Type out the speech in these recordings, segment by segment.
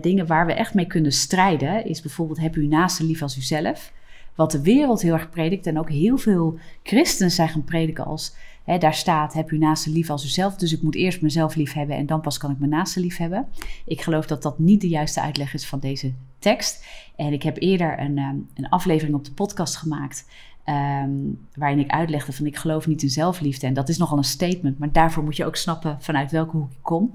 Dingen waar we echt mee kunnen strijden is bijvoorbeeld heb u naaste lief als uzelf. Wat de wereld heel erg predikt en ook heel veel christenen zijn gaan prediken als daar staat heb u naaste lief als uzelf. Dus ik moet eerst mezelf lief hebben en dan pas kan ik mijn naaste lief hebben. Ik geloof dat dat niet de juiste uitleg is van deze tekst. En ik heb eerder een, ehm, een aflevering op de podcast gemaakt Um, waarin ik uitlegde van ik geloof niet in zelfliefde. En dat is nogal een statement, maar daarvoor moet je ook snappen vanuit welke hoek ik kom.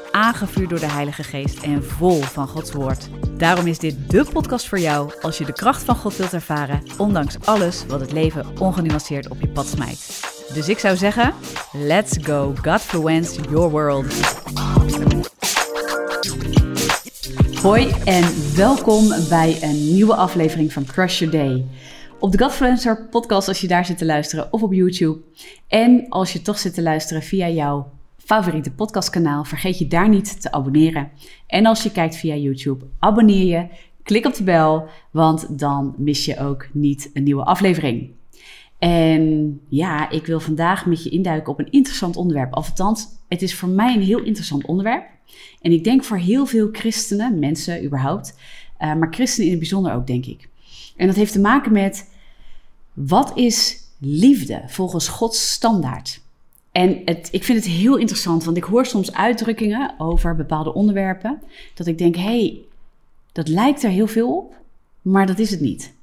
aangevuurd door de Heilige Geest en vol van Gods Woord. Daarom is dit de podcast voor jou als je de kracht van God wilt ervaren, ondanks alles wat het leven ongenuanceerd op je pad smijt. Dus ik zou zeggen, let's go Godfluence your world. Hoi en welkom bij een nieuwe aflevering van Crush Your Day. Op de Godfluencer podcast als je daar zit te luisteren of op YouTube. En als je toch zit te luisteren via jouw favoriete podcastkanaal, vergeet je daar niet te abonneren. En als je kijkt via YouTube, abonneer je, klik op de bel, want dan mis je ook niet een nieuwe aflevering. En ja, ik wil vandaag met je induiken op een interessant onderwerp. Althans, het is voor mij een heel interessant onderwerp. En ik denk voor heel veel christenen, mensen überhaupt, uh, maar christenen in het bijzonder ook, denk ik. En dat heeft te maken met wat is liefde volgens Gods standaard? En het, ik vind het heel interessant, want ik hoor soms uitdrukkingen over bepaalde onderwerpen. Dat ik denk, hé, hey, dat lijkt er heel veel op, maar dat is het niet.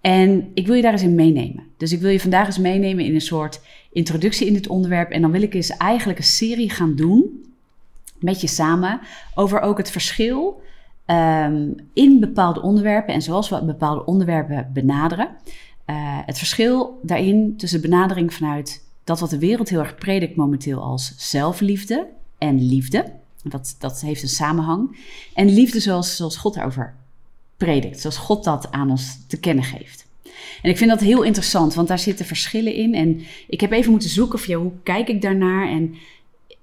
En ik wil je daar eens in meenemen. Dus ik wil je vandaag eens meenemen in een soort introductie in dit onderwerp. En dan wil ik eens eigenlijk een serie gaan doen met je samen over ook het verschil um, in bepaalde onderwerpen en zoals we bepaalde onderwerpen benaderen. Uh, het verschil daarin tussen benadering vanuit dat wat de wereld heel erg predikt momenteel als zelfliefde en liefde. Dat, dat heeft een samenhang. En liefde zoals, zoals God daarover predikt, zoals God dat aan ons te kennen geeft. En ik vind dat heel interessant, want daar zitten verschillen in. En ik heb even moeten zoeken van, hoe kijk ik daarnaar? En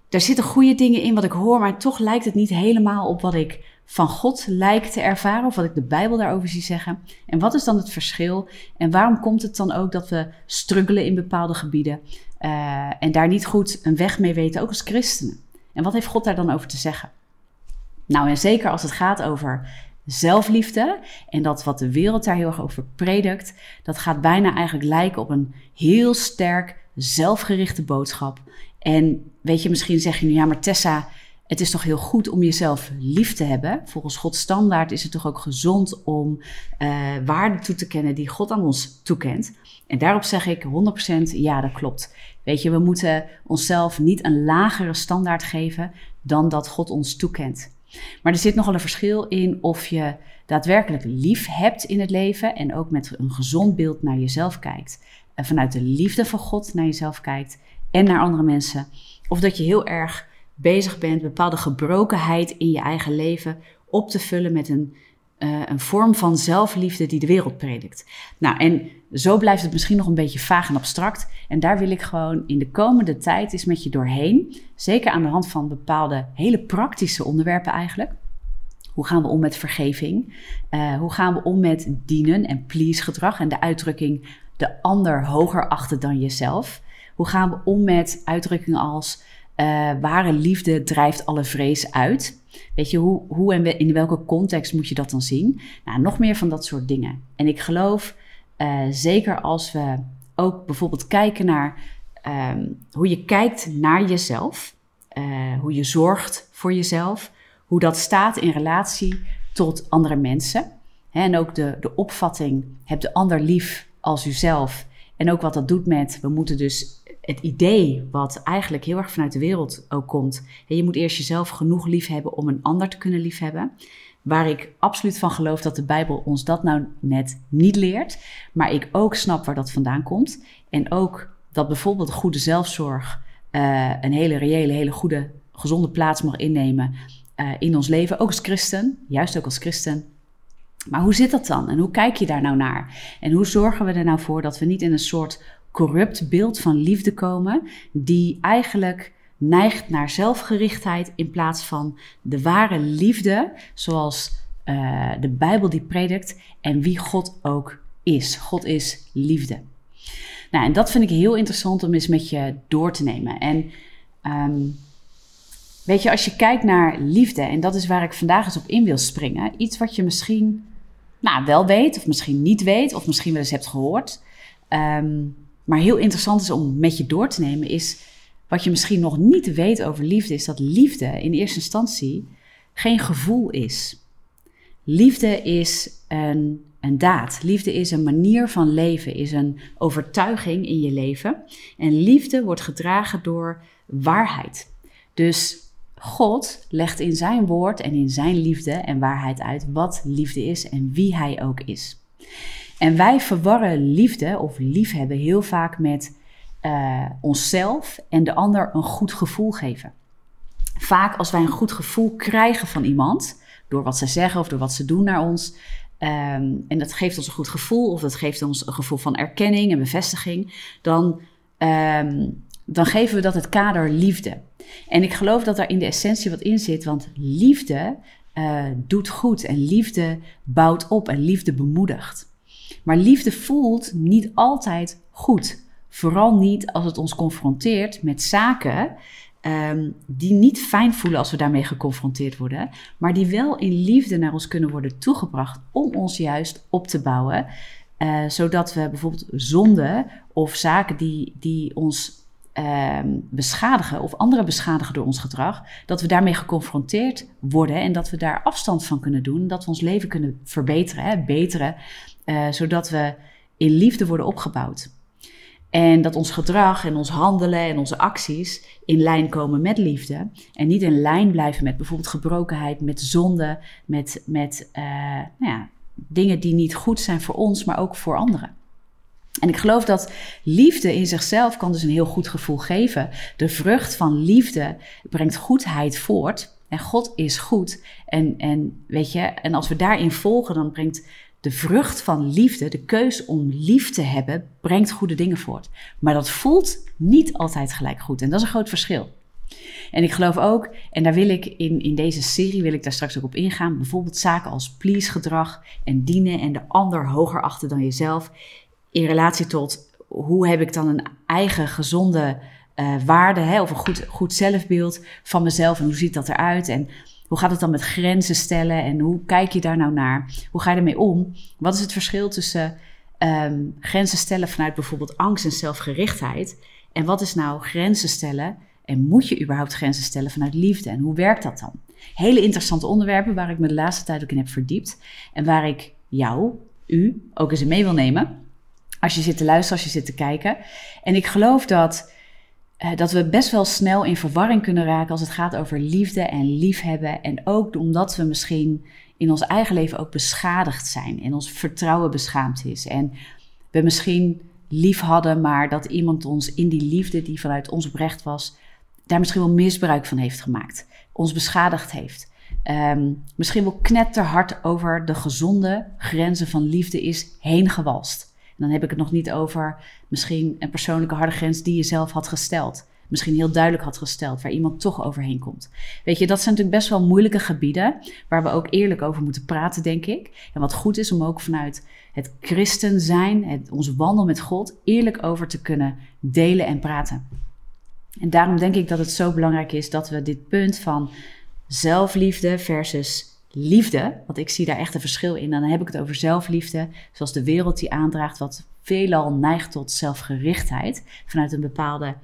daar zitten goede dingen in wat ik hoor, maar toch lijkt het niet helemaal op wat ik van God lijkt te ervaren of wat ik de Bijbel daarover zie zeggen. En wat is dan het verschil? En waarom komt het dan ook dat we struggelen in bepaalde gebieden uh, en daar niet goed een weg mee weten, ook als christenen? En wat heeft God daar dan over te zeggen? Nou, en zeker als het gaat over zelfliefde en dat wat de wereld daar heel erg over predikt, dat gaat bijna eigenlijk lijken op een heel sterk zelfgerichte boodschap. En weet je, misschien zeg je nu, ja, maar Tessa, het is toch heel goed om jezelf lief te hebben. Volgens Gods standaard is het toch ook gezond om uh, waarden toe te kennen die God aan ons toekent. En daarop zeg ik 100% ja, dat klopt. Weet je, we moeten onszelf niet een lagere standaard geven dan dat God ons toekent. Maar er zit nogal een verschil in of je daadwerkelijk lief hebt in het leven en ook met een gezond beeld naar jezelf kijkt. En vanuit de liefde van God naar jezelf kijkt en naar andere mensen. Of dat je heel erg bezig bent bepaalde gebrokenheid in je eigen leven op te vullen met een, uh, een vorm van zelfliefde die de wereld predikt. Nou, en zo blijft het misschien nog een beetje vaag en abstract. En daar wil ik gewoon in de komende tijd eens met je doorheen. Zeker aan de hand van bepaalde hele praktische onderwerpen eigenlijk. Hoe gaan we om met vergeving? Uh, hoe gaan we om met dienen en please gedrag en de uitdrukking de ander hoger achten dan jezelf? Hoe gaan we om met uitdrukkingen als uh, ware liefde drijft alle vrees uit? Weet je, hoe, hoe en in welke context moet je dat dan zien? Nou, nog meer van dat soort dingen. En ik geloof, uh, zeker als we ook bijvoorbeeld kijken naar um, hoe je kijkt naar jezelf, uh, hoe je zorgt voor jezelf, hoe dat staat in relatie tot andere mensen. En ook de, de opvatting, heb de ander lief als uzelf. En ook wat dat doet met, we moeten dus het idee wat eigenlijk heel erg vanuit de wereld ook komt. Je moet eerst jezelf genoeg lief hebben om een ander te kunnen liefhebben. Waar ik absoluut van geloof dat de Bijbel ons dat nou net niet leert. Maar ik ook snap waar dat vandaan komt. En ook dat bijvoorbeeld goede zelfzorg uh, een hele reële, hele goede, gezonde plaats mag innemen uh, in ons leven. Ook als christen, juist ook als christen. Maar hoe zit dat dan? En hoe kijk je daar nou naar? En hoe zorgen we er nou voor dat we niet in een soort corrupt beeld van liefde komen, die eigenlijk neigt naar zelfgerichtheid in plaats van de ware liefde, zoals uh, de Bijbel die predikt en wie God ook is. God is liefde. Nou, en dat vind ik heel interessant om eens met je door te nemen. En um, weet je, als je kijkt naar liefde, en dat is waar ik vandaag eens op in wil springen, iets wat je misschien nou, wel weet, of misschien niet weet, of misschien wel eens hebt gehoord, um, maar heel interessant is om met je door te nemen, is wat je misschien nog niet weet over liefde, is dat liefde in eerste instantie geen gevoel is. Liefde is een, een daad. Liefde is een manier van leven, is een overtuiging in je leven. En liefde wordt gedragen door waarheid. Dus God legt in zijn woord en in zijn liefde en waarheid uit wat liefde is en wie hij ook is. En wij verwarren liefde of liefhebben heel vaak met uh, onszelf en de ander een goed gevoel geven. Vaak als wij een goed gevoel krijgen van iemand, door wat ze zeggen of door wat ze doen naar ons, um, en dat geeft ons een goed gevoel of dat geeft ons een gevoel van erkenning en bevestiging, dan, um, dan geven we dat het kader liefde. En ik geloof dat daar in de essentie wat in zit, want liefde uh, doet goed en liefde bouwt op en liefde bemoedigt. Maar liefde voelt niet altijd goed. Vooral niet als het ons confronteert met zaken um, die niet fijn voelen als we daarmee geconfronteerd worden, maar die wel in liefde naar ons kunnen worden toegebracht om ons juist op te bouwen. Uh, zodat we bijvoorbeeld zonde of zaken die, die ons um, beschadigen of anderen beschadigen door ons gedrag, dat we daarmee geconfronteerd worden en dat we daar afstand van kunnen doen, dat we ons leven kunnen verbeteren, hè, beteren, uh, zodat we in liefde worden opgebouwd. En dat ons gedrag en ons handelen en onze acties in lijn komen met liefde. En niet in lijn blijven met bijvoorbeeld gebrokenheid, met zonde, met, met uh, nou ja, dingen die niet goed zijn voor ons, maar ook voor anderen. En ik geloof dat liefde in zichzelf kan dus een heel goed gevoel geven. De vrucht van liefde brengt goedheid voort. En God is goed. En, en weet je, en als we daarin volgen, dan brengt de vrucht van liefde, de keus om lief te hebben, brengt goede dingen voort. Maar dat voelt niet altijd gelijk goed. En dat is een groot verschil. En ik geloof ook, en daar wil ik in, in deze serie wil ik daar straks ook op ingaan, bijvoorbeeld zaken als please gedrag en dienen en de ander hoger achten dan jezelf in relatie tot hoe heb ik dan een eigen gezonde uh, waarde hè, of een goed, goed zelfbeeld van mezelf en hoe ziet dat eruit en hoe gaat het dan met grenzen stellen en hoe kijk je daar nou naar? Hoe ga je ermee om? Wat is het verschil tussen um, grenzen stellen vanuit bijvoorbeeld angst en zelfgerichtheid en wat is nou grenzen stellen en moet je überhaupt grenzen stellen vanuit liefde en hoe werkt dat dan? Hele interessante onderwerpen waar ik me de laatste tijd ook in heb verdiept en waar ik jou, u, ook eens in mee wil nemen. Als je zit te luisteren, als je zit te kijken. En ik geloof dat, dat we best wel snel in verwarring kunnen raken als het gaat over liefde en liefhebben. En ook omdat we misschien in ons eigen leven ook beschadigd zijn en ons vertrouwen beschaamd is. En we misschien lief hadden, maar dat iemand ons in die liefde die vanuit ons oprecht was, daar misschien wel misbruik van heeft gemaakt. Ons beschadigd heeft. Um, misschien wel knetterhard over de gezonde grenzen van liefde is heen gewalst dan heb ik het nog niet over misschien een persoonlijke harde grens die je zelf had gesteld. Misschien heel duidelijk had gesteld, waar iemand toch overheen komt. Weet je, dat zijn natuurlijk best wel moeilijke gebieden, waar we ook eerlijk over moeten praten, denk ik. En wat goed is om ook vanuit het christen zijn, het, onze wandel met God, eerlijk over te kunnen delen en praten. En daarom denk ik dat het zo belangrijk is dat we dit punt van zelfliefde versus liefde, want ik zie daar echt een verschil in. Dan heb ik het over zelfliefde, zoals de wereld die aandraagt, wat veelal neigt tot zelfgerichtheid. Vanuit een bepaalde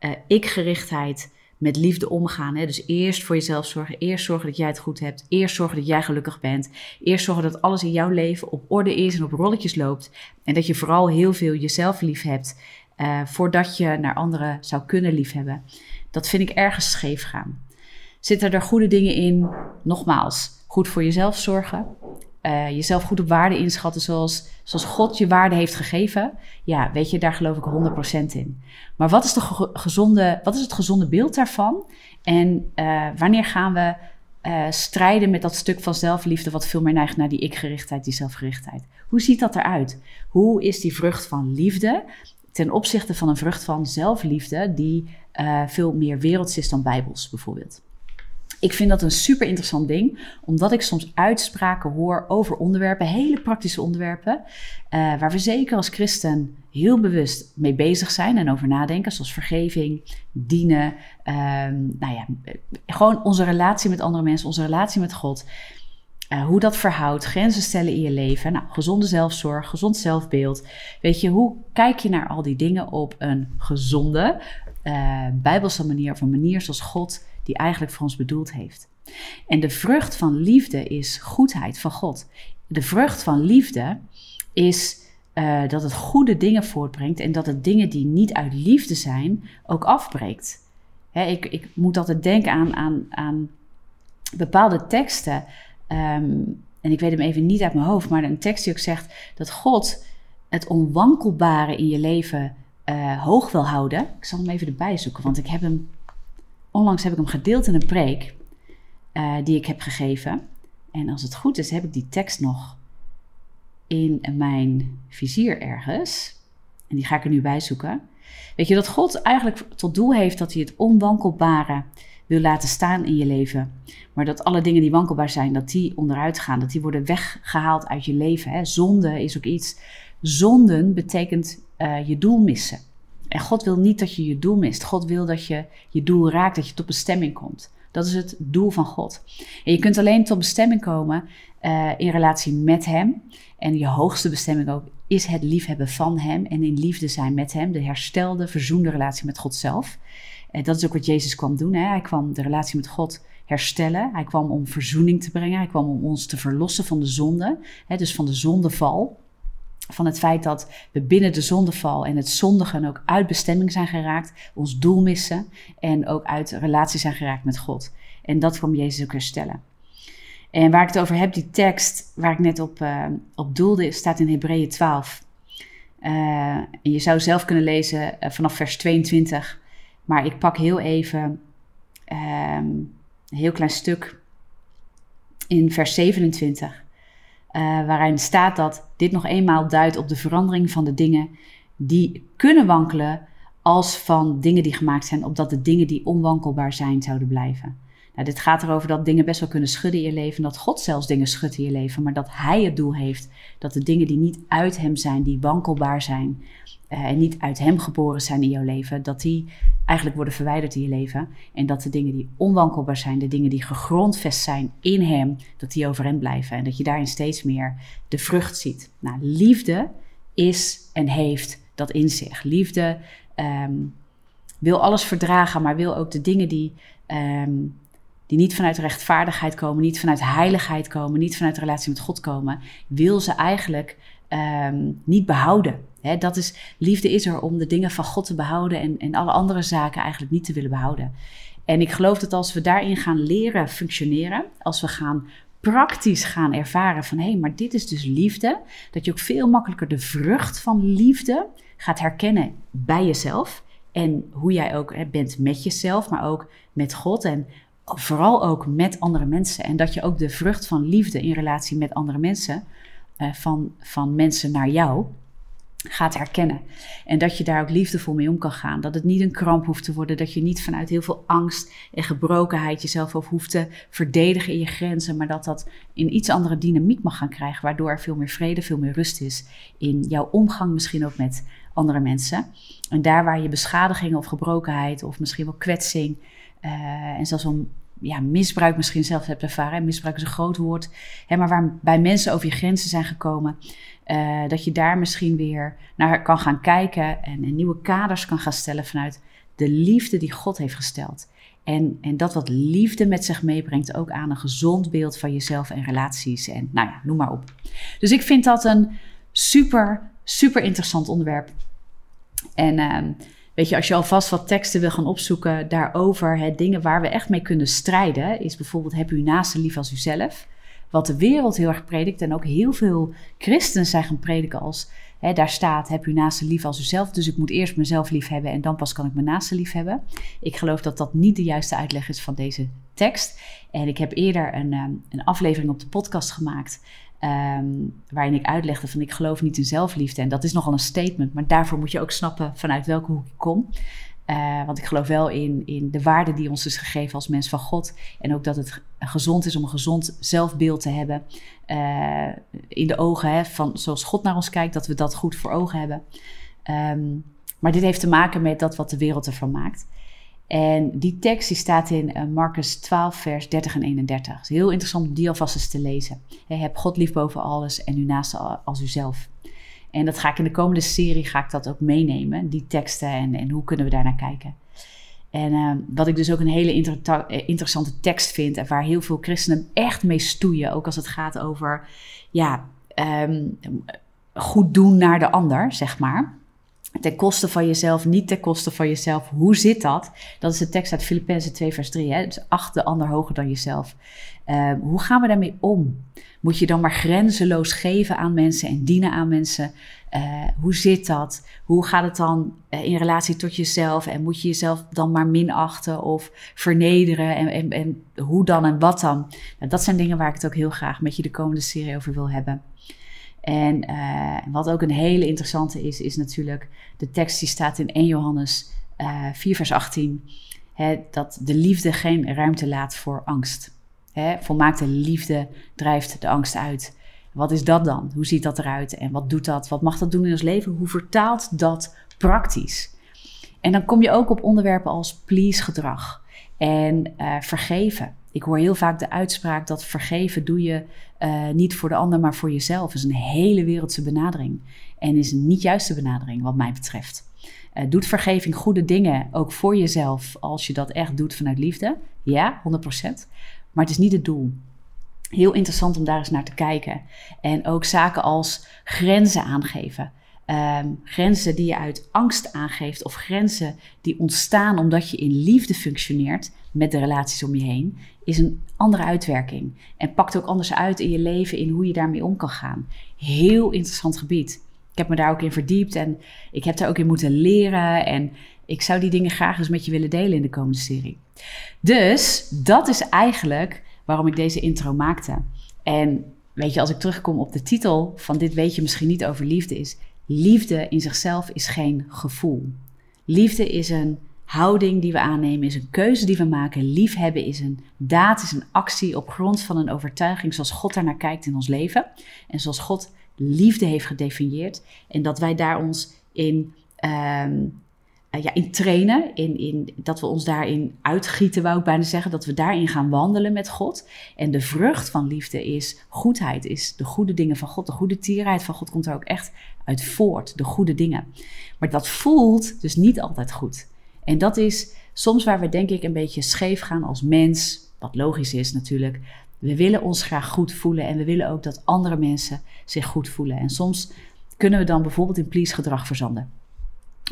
uh, ik-gerichtheid met liefde omgaan. Hè? Dus eerst voor jezelf zorgen, eerst zorgen dat jij het goed hebt, eerst zorgen dat jij gelukkig bent, eerst zorgen dat alles in jouw leven op orde is en op rolletjes loopt. En dat je vooral heel veel jezelf lief hebt, uh, voordat je naar anderen zou kunnen liefhebben. Dat vind ik ergens scheef gaan. Zitten er goede dingen in? Nogmaals, goed voor jezelf zorgen. Uh, jezelf goed op waarde inschatten zoals, zoals God je waarde heeft gegeven. Ja, weet je, daar geloof ik 100% in. Maar wat is, de gezonde, wat is het gezonde beeld daarvan? En uh, wanneer gaan we uh, strijden met dat stuk van zelfliefde, wat veel meer neigt naar die ik-gerichtheid, die zelfgerichtheid. Hoe ziet dat eruit? Hoe is die vrucht van liefde ten opzichte van een vrucht van zelfliefde, die veel meer werelds is dan bijbels bijvoorbeeld? Ik vind dat een super interessant ding, omdat ik soms uitspraken hoor over onderwerpen, hele praktische onderwerpen, uh, waar we zeker als christen heel bewust mee bezig zijn en over nadenken, zoals vergeving, dienen, uh, nou ja, gewoon onze relatie met andere mensen, onze relatie met God. Uh, hoe dat verhoudt, grenzen stellen in je leven. Nou, gezonde zelfzorg, gezond zelfbeeld. Weet je, hoe kijk je naar al die dingen op een gezonde, uh, bijbelse manier, of een manier zoals God die eigenlijk voor ons bedoeld heeft. En de vrucht van liefde is goedheid van God. De vrucht van liefde is uh, dat het goede dingen voortbrengt en dat het dingen die niet uit liefde zijn ook afbreekt. Hè, ik, ik moet altijd denken aan, aan, aan bepaalde teksten. Um, en ik weet hem even niet uit mijn hoofd, maar een tekst die ook zegt dat God het onwankelbare in je leven uh, hoog wil houden. Ik zal hem even erbij zoeken, want ik heb hem onlangs heb ik hem gedeeld in een preek uh, die ik heb gegeven. En als het goed is, heb ik die tekst nog in mijn vizier ergens. En die ga ik er nu bij zoeken. Weet je dat God eigenlijk tot doel heeft dat hij het onwankelbare wil laten staan in je leven. Maar dat alle dingen die wankelbaar zijn, dat die onderuit gaan. Dat die worden weggehaald uit je leven. Hè? Zonde is ook iets. Zonden betekent uh, je doel missen. En God wil niet dat je je doel mist. God wil dat je je doel raakt, dat je tot bestemming komt. Dat is het doel van God. En je kunt alleen tot bestemming komen uh, in relatie met Hem. En je hoogste bestemming ook is het liefhebben van Hem en in liefde zijn met Hem. De herstelde, verzoende relatie met God zelf. En dat is ook wat Jezus kwam doen. Hè? Hij kwam de relatie met God herstellen. Hij kwam om verzoening te brengen. Hij kwam om ons te verlossen van de zonde. Hè? Dus van de zondeval van het feit dat we binnen de zondeval en het zondigen ook uit bestemming zijn geraakt, ons doel missen en ook uit relatie zijn geraakt met God. En dat kwam Jezus ook herstellen. En waar ik het over heb, die tekst waar ik net op, uh, op doelde, staat in Hebreeën 12. Uh, en je zou zelf kunnen lezen uh, vanaf vers 22, maar ik pak heel even ehm, een heel klein stuk in vers 27. Uh, waarin staat dat dit nog eenmaal duidt op de verandering van de dingen die kunnen wankelen als van dingen die gemaakt zijn, opdat de dingen die onwankelbaar zijn zouden blijven. Nou, dit gaat erover dat dingen best wel kunnen schudden in je leven, dat God zelfs dingen schudt in je leven, maar dat Hij het doel heeft dat de dingen die niet uit Hem zijn, die wankelbaar zijn uh, en niet uit Hem geboren zijn in jouw leven, dat die eigenlijk worden verwijderd in je leven. En dat de dingen die onwankelbaar zijn, de dingen die gegrondvest zijn in Hem, dat die over Hem blijven. En dat je daarin steeds meer de vrucht ziet. Nou, liefde is en heeft dat in zich. Liefde um, wil alles verdragen, maar wil ook de dingen die, um, die niet vanuit rechtvaardigheid komen, niet vanuit heiligheid komen, niet vanuit relatie met God komen, wil ze eigenlijk um, niet behouden dat is, liefde is er om de dingen van God te behouden en, en alle andere zaken eigenlijk niet te willen behouden. En ik geloof dat als we daarin gaan leren functioneren, als we gaan praktisch gaan ervaren van hé, hey, maar dit is dus liefde, dat je ook veel makkelijker de vrucht van liefde gaat herkennen bij jezelf. En hoe jij ook bent met jezelf, maar ook met God en vooral ook met andere mensen. En dat je ook de vrucht van liefde in relatie met andere mensen, uh, van, van mensen naar jou, gaat herkennen. En dat je daar ook liefdevol mee om kan gaan. Dat het niet een kramp hoeft te worden. Dat je niet vanuit heel veel angst en gebrokenheid jezelf over hoeft te verdedigen in je grenzen. Maar dat dat in iets andere dynamiek mag gaan krijgen. Waardoor er veel meer vrede, veel meer rust is in jouw omgang misschien ook met andere mensen. En daar waar je beschadigingen of gebrokenheid of misschien wel kwetsing uh, en zelfs een ja, misbruik misschien zelf hebt ervaren. Misbruik is een groot woord. Hè, maar waar bij mensen over je grenzen zijn gekomen. Uh, dat je daar misschien weer naar kan gaan kijken en, en, nieuwe kaders kan gaan stellen vanuit de liefde die God heeft gesteld. En, en dat wat liefde met zich meebrengt ook aan een gezond beeld van jezelf en relaties en nou ja, noem maar op. Dus ik vind dat een super, super interessant onderwerp. En uh, weet je, als je alvast wat teksten wil gaan opzoeken daarover, hè, dingen waar we echt mee kunnen strijden, is bijvoorbeeld heb u naaste lief als uzelf. wat de wereld heel erg predikt en ook heel veel christenen zijn gaan prediken als Hè, daar staat, heb uw naaste lief als uzelf. Dus ik moet eerst mezelf lief hebben en dan pas kan ik mijn naaste lief hebben. Ik geloof dat dat niet de juiste uitleg is van deze tekst. En ik heb eerder een, ehm, een aflevering op de podcast gemaakt. Um, waarin ik uitlegde van ik geloof niet in zelfliefde. En dat is nogal een statement, maar daarvoor moet je ook snappen vanuit welke hoek ik kom. Uh, want ik geloof wel in, in de waarde die ons is gegeven als mens van God. En ook dat het gezond is om een gezond zelfbeeld te hebben. Uh, in de ogen hè, van zoals God naar ons kijkt, dat we dat goed voor ogen hebben. Um, maar dit heeft te maken met dat wat de wereld ervan maakt. En die tekst die staat in uh, Marcus 12, vers 30 en 31. Het is heel interessant om die alvast eens te lezen. He, heb God lief boven alles en uw naaste als uzelf. En dat ga ik in de komende serie ga ik dat ook meenemen, die teksten en, en hoe kunnen we daar naar kijken. En uh, wat ik dus ook een hele eh, interessante tekst vind en waar heel veel christenen echt mee stoeien, ook als het gaat over ja, um, goed doen naar de ander, zeg maar. Ten koste van jezelf, niet ten koste van jezelf. Hoe zit dat? Dat is de tekst uit Filippenzen 2, vers 3. Hè? Dus acht de ander hoger dan jezelf. Uh, hoe gaan we daarmee om? Moet je dan maar grenzeloos geven aan mensen en dienen aan mensen? Uh, hoe zit dat? Hoe gaat het dan uh, in relatie tot jezelf? En moet je jezelf dan maar minachten of vernederen? En, en, en hoe dan en wat dan? Nou, dat zijn dingen waar ik het ook heel graag met je de komende serie over wil hebben. En uh, wat ook een hele interessante is, is natuurlijk de tekst die staat in 1 Johannes 4, vers 18. Hè, dat de liefde geen ruimte laat voor angst. Hè, volmaakte liefde drijft de angst uit. Wat is dat dan? Hoe ziet dat eruit? En wat doet dat? Wat mag dat doen in ons leven? Hoe vertaalt dat praktisch? En dan kom je ook op onderwerpen als please gedrag en uh, vergeven. Ik hoor heel vaak de uitspraak dat vergeven doe je uh, niet voor de ander, maar voor jezelf. Is een hele wereldse benadering. En is een niet juiste benadering, wat mij betreft. Uh, doet vergeving goede dingen ook voor jezelf als je dat echt doet vanuit liefde? Ja, 100%. Maar het is niet het doel. Heel interessant om daar eens naar te kijken. En ook zaken als grenzen aangeven. Um, grenzen die je uit angst aangeeft of grenzen die ontstaan omdat je in liefde functioneert met de relaties om je heen, is een andere uitwerking. En pakt ook anders uit in je leven, in hoe je daarmee om kan gaan. Heel interessant gebied. Ik heb me daar ook in verdiept en ik heb daar ook in moeten leren. En ik zou die dingen graag eens met je willen delen in de komende serie. Dus dat is eigenlijk waarom ik deze intro maakte. En weet je, als ik terugkom op de titel van dit weet je misschien niet over liefde is, liefde in zichzelf is geen gevoel. Liefde is een houding die we aannemen, is een keuze die we maken. Liefhebben is een daad, is een actie op grond van een overtuiging zoals God daar naar kijkt in ons leven. En zoals God liefde heeft gedefinieerd. En dat wij daar ons in uh, ja, in trainen, in, in, dat we ons daarin uitgieten, wou ik bijna zeggen, dat we daarin gaan wandelen met God. En de vrucht van liefde is goedheid, is de goede dingen van God. De goede tierheid van God komt er ook echt uit voort, de goede dingen. Maar dat voelt dus niet altijd goed. En dat is soms waar we denk ik een beetje scheef gaan als mens, wat logisch is natuurlijk. We willen ons graag goed voelen en we willen ook dat andere mensen zich goed voelen. En soms kunnen we dan bijvoorbeeld in please gedrag verzanden.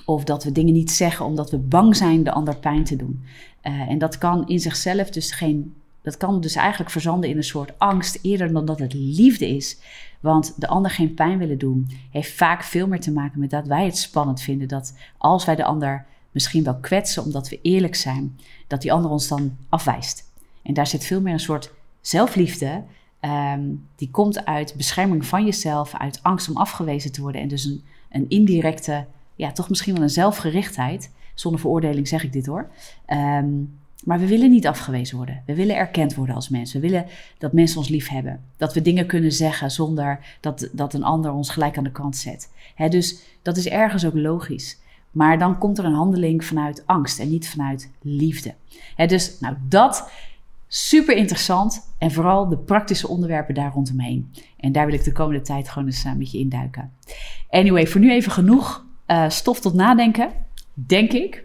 Of dat we dingen niet zeggen omdat we bang zijn de ander pijn te doen. Uh, en dat kan in zichzelf dus geen. Dat kan dus eigenlijk verzanden in een soort angst eerder dan dat het liefde is. Want de ander geen pijn willen doen, heeft vaak veel meer te maken met dat wij het spannend vinden. Dat als wij de ander misschien wel kwetsen omdat we eerlijk zijn, dat die ander ons dan afwijst. En daar zit veel meer een soort zelfliefde. Um, die komt uit bescherming van jezelf, uit angst om afgewezen te worden. En dus een, een indirecte ja, toch misschien wel een zelfgerichtheid. Zonder veroordeling zeg ik dit hoor. Um, maar we willen niet afgewezen worden. We willen erkend worden als mensen. We willen dat mensen ons lief hebben. Dat we dingen kunnen zeggen zonder dat, dat een ander ons gelijk aan de kant zet. He, dus dat is ergens ook logisch. Maar dan komt er een handeling vanuit angst en niet vanuit liefde. He, dus nou, dat super interessant. En vooral de praktische onderwerpen daar rondomheen. En daar wil ik de komende tijd gewoon eens uh, met je induiken. Anyway, voor nu even genoeg uh, stof tot nadenken, denk ik.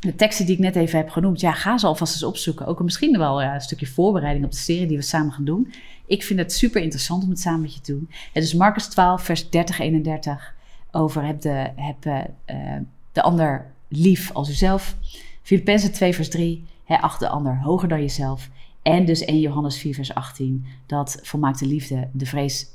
De teksten die ik net even heb genoemd, ja, ga ze alvast eens opzoeken. Ook misschien wel een stukje voorbereiding op de serie die we samen gaan doen. Ik vind het super interessant om het samen met je te doen. Het is Marcus 12, vers 30, 31. Over heb de, heb, uh, de ander lief als uzelf. Filippenzen 2, vers 3. He, acht de ander hoger dan jezelf. En dus 1 Johannes 4, vers 18, dat volmaakte liefde de vrees,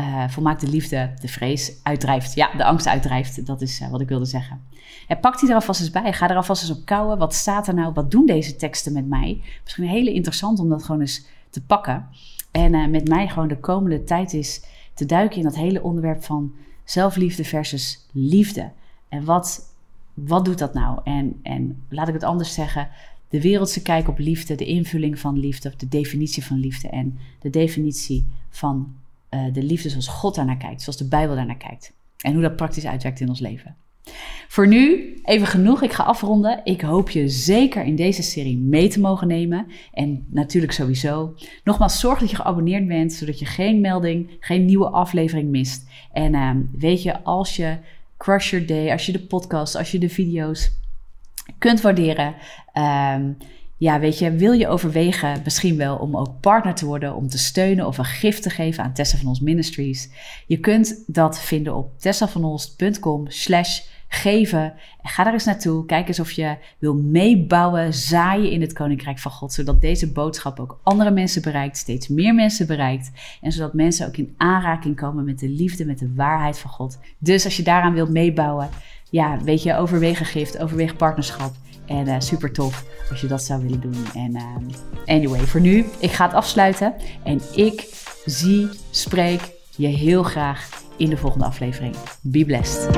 uh, volmaakte liefde de vrees uitdrijft. Ja, de angst uitdrijft, dat is uh, wat ik wilde zeggen. En pak die er alvast eens bij, ga er alvast eens op kouwen. Wat staat er nou, wat doen deze teksten met mij? Misschien heel interessant om dat gewoon eens te pakken. En uh, met mij gewoon de komende tijd is te duiken in dat hele onderwerp van zelfliefde versus liefde. En wat, wat doet dat nou? En, en laat ik het anders zeggen, de wereldse kijk op liefde, de invulling van liefde, de definitie van liefde en de definitie van uh, de liefde zoals God daarnaar kijkt, zoals de Bijbel daarnaar kijkt. En hoe dat praktisch uitwerkt in ons leven. Voor nu even genoeg. Ik ga afronden. Ik hoop je zeker in deze serie mee te mogen nemen. En natuurlijk sowieso. Nogmaals, zorg dat je geabonneerd bent, zodat je geen melding, geen nieuwe aflevering mist. En uh, weet je, als je Crush Your Day, als je de podcast, als je de video's kunt waarderen. Um, ja, weet je, wil je overwegen misschien wel om ook partner te worden, om te steunen of een gift te geven aan Tessa van Ons Ministries? Je kunt dat vinden op tessavanos.com slash geven. Ga daar eens naartoe. Kijk eens of je wil meebouwen, zaaien in het Koninkrijk van God. Zodat deze boodschap ook andere mensen bereikt, steeds meer mensen bereikt. En zodat mensen ook in aanraking komen met de liefde, met de waarheid van God. Dus als je daaraan wilt meebouwen, ja, weet je, overweeg een gift, overweeg partnerschap. En uh, super tof als je dat zou willen doen. En uh, anyway, voor nu, ik ga het afsluiten. En ik zie, spreek je heel graag in de volgende aflevering. Be blessed.